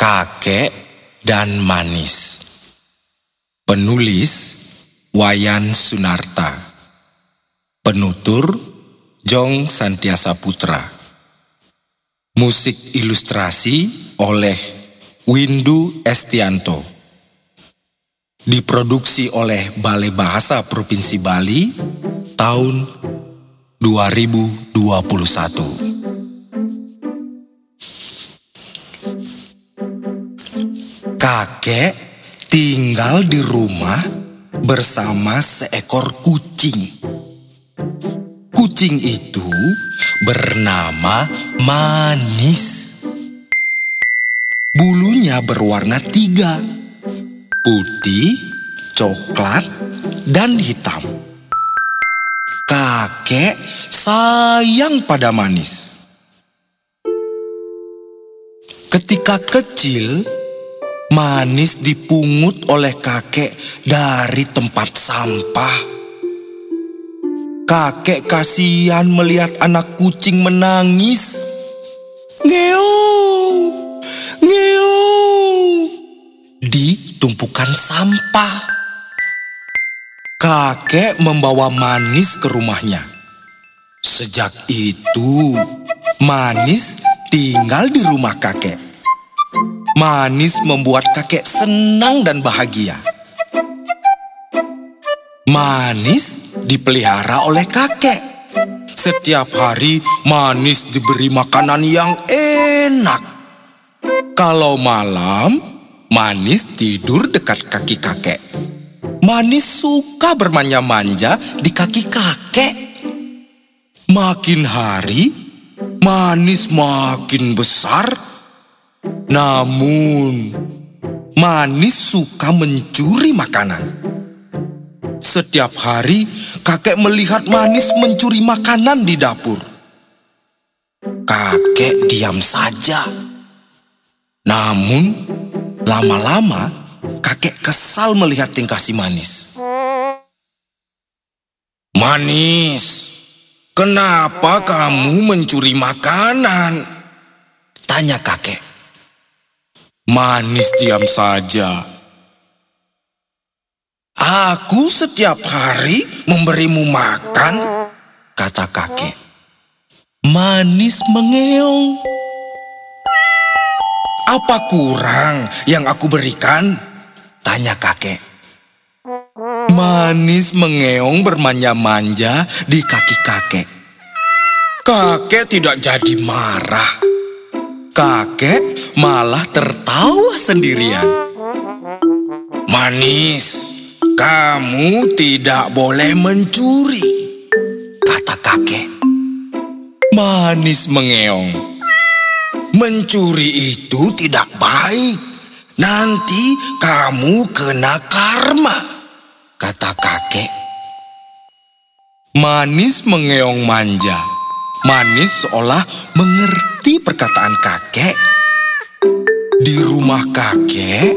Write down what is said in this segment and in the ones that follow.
Kakek dan Manis. Penulis Wayan Sunarta. Penutur Jong Santiasa Putra. Musik ilustrasi oleh Windu Estianto. Diproduksi oleh Balai Bahasa Provinsi Bali tahun 2021 Kakek tinggal di rumah bersama seekor kucing. Kucing itu bernama Manis. Bulunya berwarna tiga, putih, coklat, dan hitam. Kakek sayang pada Manis. Ketika kecil, Manis dipungut oleh kakek dari tempat sampah. Kakek kasihan melihat anak kucing menangis. Ngeong, ngeong. Di tumpukan sampah. Kakek membawa Manis ke rumahnya. Sejak itu, Manis tinggal di rumah kakek. Manis membuat kakek senang dan bahagia. Manis dipelihara oleh kakek. Setiap hari Manis diberi makanan yang enak. Kalau malam, Manis tidur dekat kaki kakek. Manis suka bermanja-manja di kaki kakek. Makin hari, Manis makin besar namun, manis suka mencuri makanan. Setiap hari, kakek melihat manis mencuri makanan di dapur. Kakek diam saja. Namun, lama-lama kakek kesal melihat tingkah si manis. Manis, kenapa kamu mencuri makanan? Tanya kakek. Manis diam saja. Aku setiap hari memberimu makan, kata kakek. Manis mengeong. Apa kurang yang aku berikan? Tanya kakek. Manis mengeong bermanja-manja di kaki kakek. Kakek tidak jadi marah kakek malah tertawa sendirian. Manis, kamu tidak boleh mencuri, kata kakek. Manis mengeong. Mencuri itu tidak baik. Nanti kamu kena karma, kata kakek. Manis mengeong manja. Manis seolah mengerti perkataan kakek. Di rumah kakek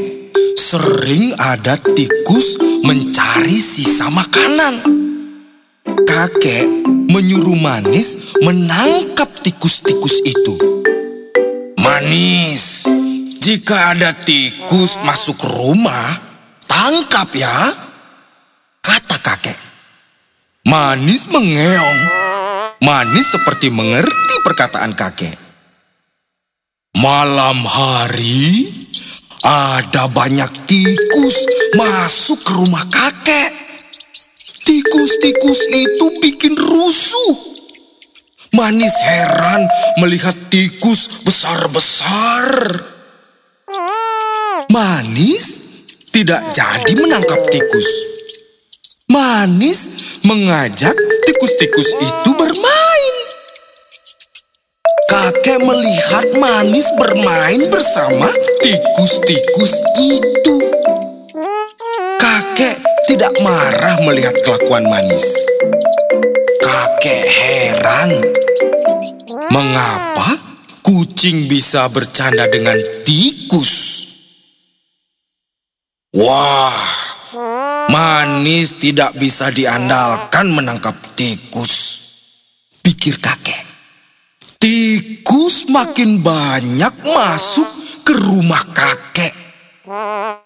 sering ada tikus mencari sisa makanan. Kakek menyuruh Manis menangkap tikus-tikus itu. Manis, jika ada tikus masuk rumah, tangkap ya, kata kakek. Manis mengeong. Manis seperti mengerti perkataan kakek. Malam hari, ada banyak tikus masuk ke rumah kakek. Tikus-tikus itu bikin rusuh. Manis heran melihat tikus besar-besar. Manis tidak jadi menangkap tikus. Manis mengajak tikus-tikus itu bermain. Kakek melihat manis bermain bersama tikus-tikus itu. Kakek tidak marah melihat kelakuan manis. Kakek heran. Mengapa kucing bisa bercanda dengan tikus? Wah, manis tidak bisa diandalkan menangkap tikus. Pikir kakek. Makin banyak masuk ke rumah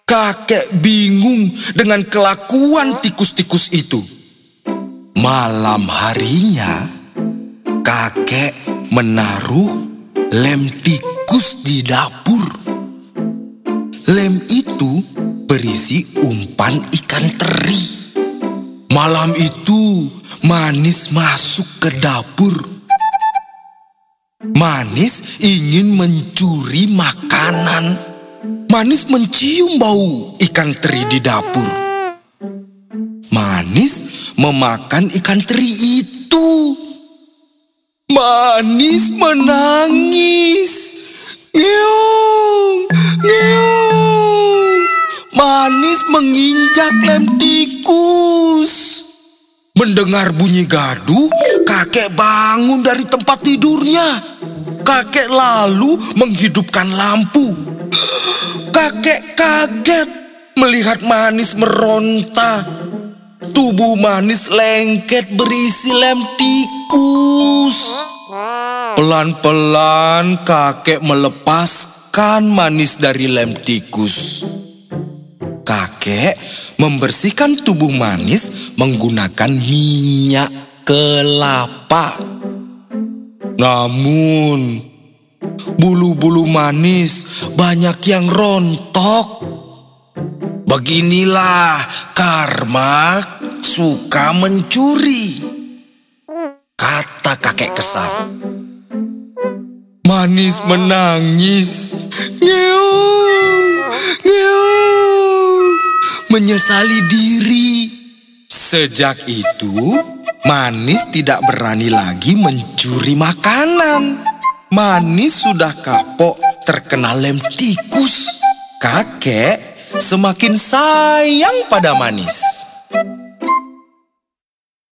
kakek bingung dengan kelakuan tikus-tikus itu. Malam harinya, kakek menaruh lem tikus di dapur. Lem itu berisi umpan ikan teri. Malam itu, Manis masuk ke dapur. Manis ingin mencuri makanan. Manis mencium bau ikan teri di dapur. Manis memakan ikan teri itu. Manis menangis. Ngeong, ngeong. Manis menginjak lem tikus. Mendengar bunyi gaduh, kakek bangun dari tempat tidurnya. Kakek lalu menghidupkan lampu. Kakek kaget melihat manis meronta. Tubuh manis lengket berisi lem tikus. Pelan-pelan kakek melepaskan manis dari lem tikus. Kakek membersihkan tubuh manis menggunakan minyak kelapa. Namun, bulu-bulu manis banyak yang rontok. Beginilah karma suka mencuri. Kata kakek kesal. Manis menangis. Ngeung, ngeung. Menyesali diri. Sejak itu, Manis tidak berani lagi mencuri makanan. Manis sudah kapok terkena lem tikus. Kakek semakin sayang pada Manis.